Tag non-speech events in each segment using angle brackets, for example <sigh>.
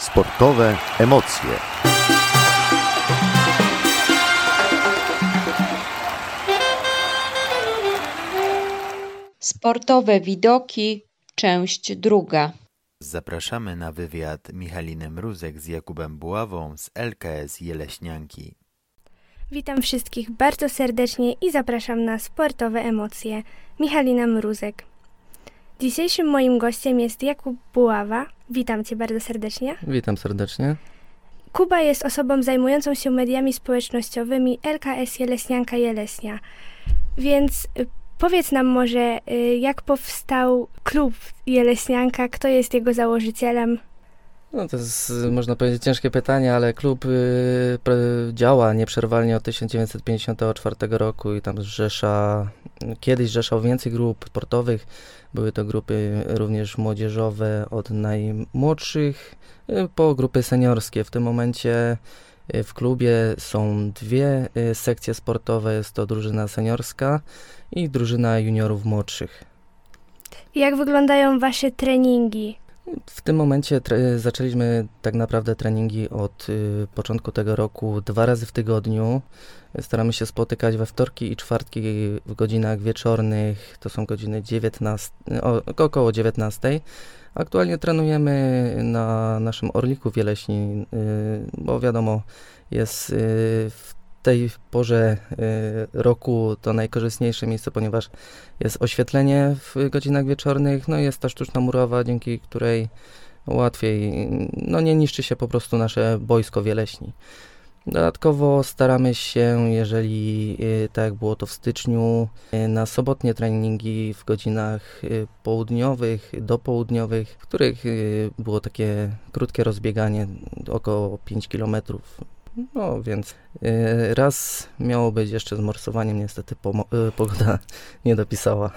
Sportowe emocje. Sportowe widoki, część druga. Zapraszamy na wywiad Michalinę Mruzek z Jakubem Buławą z LKS Jeleśnianki. Witam wszystkich bardzo serdecznie i zapraszam na sportowe emocje. Michalina Mruzek. Dzisiejszym moim gościem jest Jakub Buława. Witam cię bardzo serdecznie. Witam serdecznie. Kuba jest osobą zajmującą się mediami społecznościowymi LKS Jeleśnianka Jeleśnia. Więc y, powiedz nam może, y, jak powstał klub Jeleśnianka, kto jest jego założycielem? No to jest, można powiedzieć, ciężkie pytanie, ale klub y, działa nieprzerwalnie od 1954 roku i tam zrzesza, kiedyś zrzeszał więcej grup sportowych. Były to grupy również młodzieżowe od najmłodszych y, po grupy seniorskie. W tym momencie y, w klubie są dwie y, sekcje sportowe. Jest to drużyna seniorska i drużyna juniorów młodszych. Jak wyglądają wasze treningi? W tym momencie zaczęliśmy tak naprawdę treningi od y, początku tego roku dwa razy w tygodniu. Staramy się spotykać we wtorki i czwartki w godzinach wieczornych, to są godziny 19, o, około 19. Aktualnie trenujemy na naszym Orliku Wieleśni, y, bo wiadomo, jest y, w tej porze y, roku to najkorzystniejsze miejsce, ponieważ jest oświetlenie w godzinach wieczornych, no jest ta sztuczna murowa, dzięki której łatwiej, no nie niszczy się po prostu nasze boisko wieleśni. Dodatkowo staramy się, jeżeli y, tak jak było to w styczniu, y, na sobotnie treningi w godzinach południowych, dopołudniowych, w których było takie krótkie rozbieganie, około 5 kilometrów no więc yy, raz miało być jeszcze z morsowaniem, niestety yy, pogoda <laughs> nie dopisała.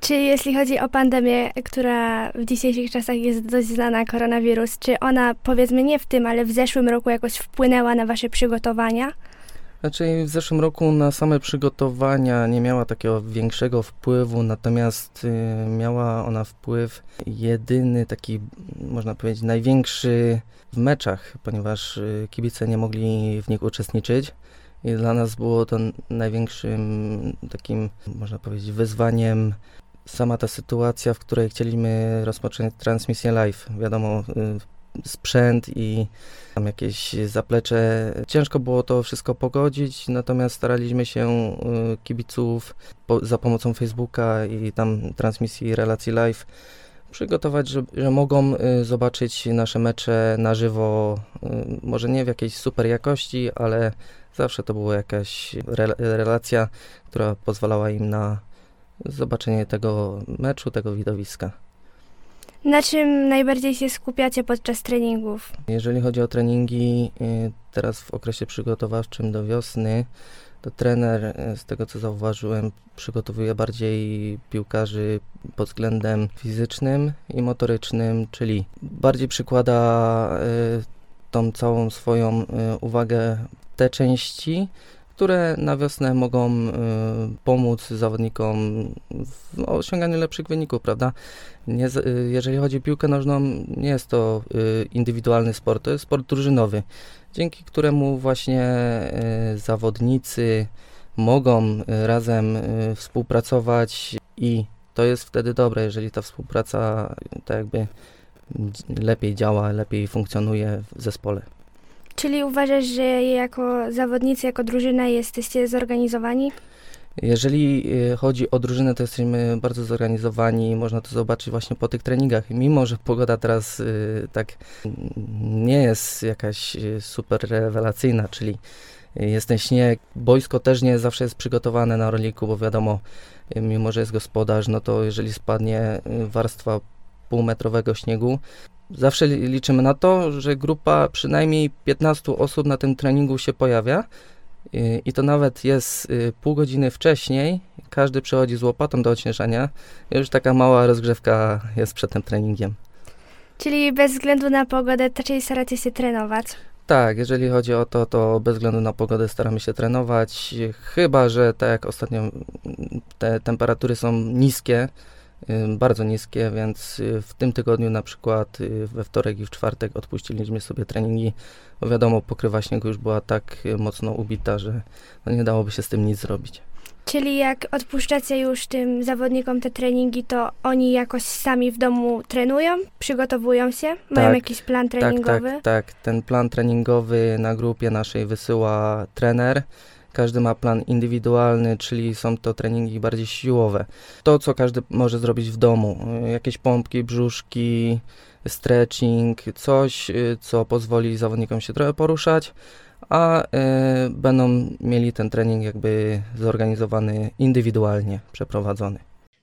Czy jeśli chodzi o pandemię, która w dzisiejszych czasach jest dość znana, koronawirus, czy ona powiedzmy nie w tym, ale w zeszłym roku jakoś wpłynęła na wasze przygotowania? Znaczy w zeszłym roku na same przygotowania nie miała takiego większego wpływu, natomiast y, miała ona wpływ jedyny taki, można powiedzieć, największy w meczach, ponieważ y, kibice nie mogli w nich uczestniczyć. I dla nas było to największym takim, można powiedzieć, wyzwaniem sama ta sytuacja, w której chcieliśmy rozpocząć transmisję live. Wiadomo, y, sprzęt i tam jakieś zaplecze. Ciężko było to wszystko pogodzić, natomiast staraliśmy się y, kibiców po, za pomocą Facebooka i tam transmisji relacji live przygotować, że, że mogą y, zobaczyć nasze mecze na żywo, y, może nie w jakiejś super jakości, ale zawsze to była jakaś re, relacja, która pozwalała im na zobaczenie tego meczu, tego widowiska. Na czym najbardziej się skupiacie podczas treningów? Jeżeli chodzi o treningi, y, teraz w okresie przygotowawczym do wiosny, to trener, e, z tego co zauważyłem, przygotowuje bardziej piłkarzy pod względem fizycznym i motorycznym, czyli bardziej przykłada e, tą całą swoją uwagę te części, które na wiosnę mogą y, pomóc zawodnikom w osiąganiu lepszych wyników, prawda? Nie, y, jeżeli chodzi o piłkę nożną, nie jest to y, indywidualny sport, to jest sport drużynowy, dzięki któremu właśnie zawodnicy mogą razem współpracować i to jest wtedy dobre, jeżeli ta współpraca tak jakby lepiej działa, lepiej funkcjonuje w zespole. Czyli uważasz, że jako zawodnicy, jako drużyna jesteście zorganizowani? Jeżeli y, chodzi o drużynę, to jesteśmy bardzo zorganizowani. Można to zobaczyć właśnie po tych treningach. Mimo, że pogoda teraz y, tak nie jest jakaś y, super rewelacyjna, czyli jest ten śnieg. Boisko też nie zawsze jest przygotowane na roliku, bo wiadomo, mimo że jest gospodarz, no to jeżeli spadnie warstwa półmetrowego śniegu, Zawsze liczymy na to, że grupa przynajmniej 15 osób na tym treningu się pojawia i to nawet jest y, pół godziny wcześniej. Każdy przychodzi z łopatą do odśnieżania. Już taka mała rozgrzewka jest przed tym treningiem. Czyli bez względu na pogodę raczej staracie się trenować? Tak, jeżeli chodzi o to, to bez względu na pogodę staramy się trenować. Chyba, że tak jak ostatnio te temperatury są niskie, bardzo niskie, więc y, w tym tygodniu na przykład y, we wtorek i w czwartek odpuściliśmy sobie treningi, bo wiadomo, pokrywa śniegu już była tak y, mocno ubita, że no nie dałoby się z tym nic zrobić. Czyli jak odpuszczacie już tym zawodnikom te treningi, to oni jakoś sami w domu trenują, przygotowują się, mają Tak, jakiś plan Tak, treningowy? tak, tak. Ten plan treningowy na grupie naszej wysyła trener. Każdy ma plan indywidualny, czyli są to treningi bardziej siłowe. To, co każdy może zrobić w domu. y, Jakieś pompki, brzuszki, stretching, coś, y, co pozwoli zawodnikom się trochę poruszać, a y, będą mieli ten trening jakby zorganizowany indywidualnie, przeprowadzony.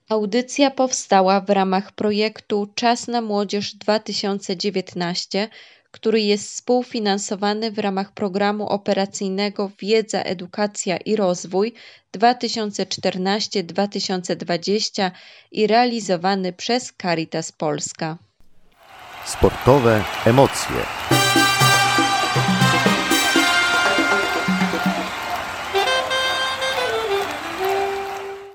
Audycja powstała w ramach projektu Czas na Młodzież 2019, który jest współfinansowany w ramach programu operacyjnego Wiedza, Edukacja i Rozwój 2014-2020 i realizowany przez Caritas Polska. Sportowe emocje.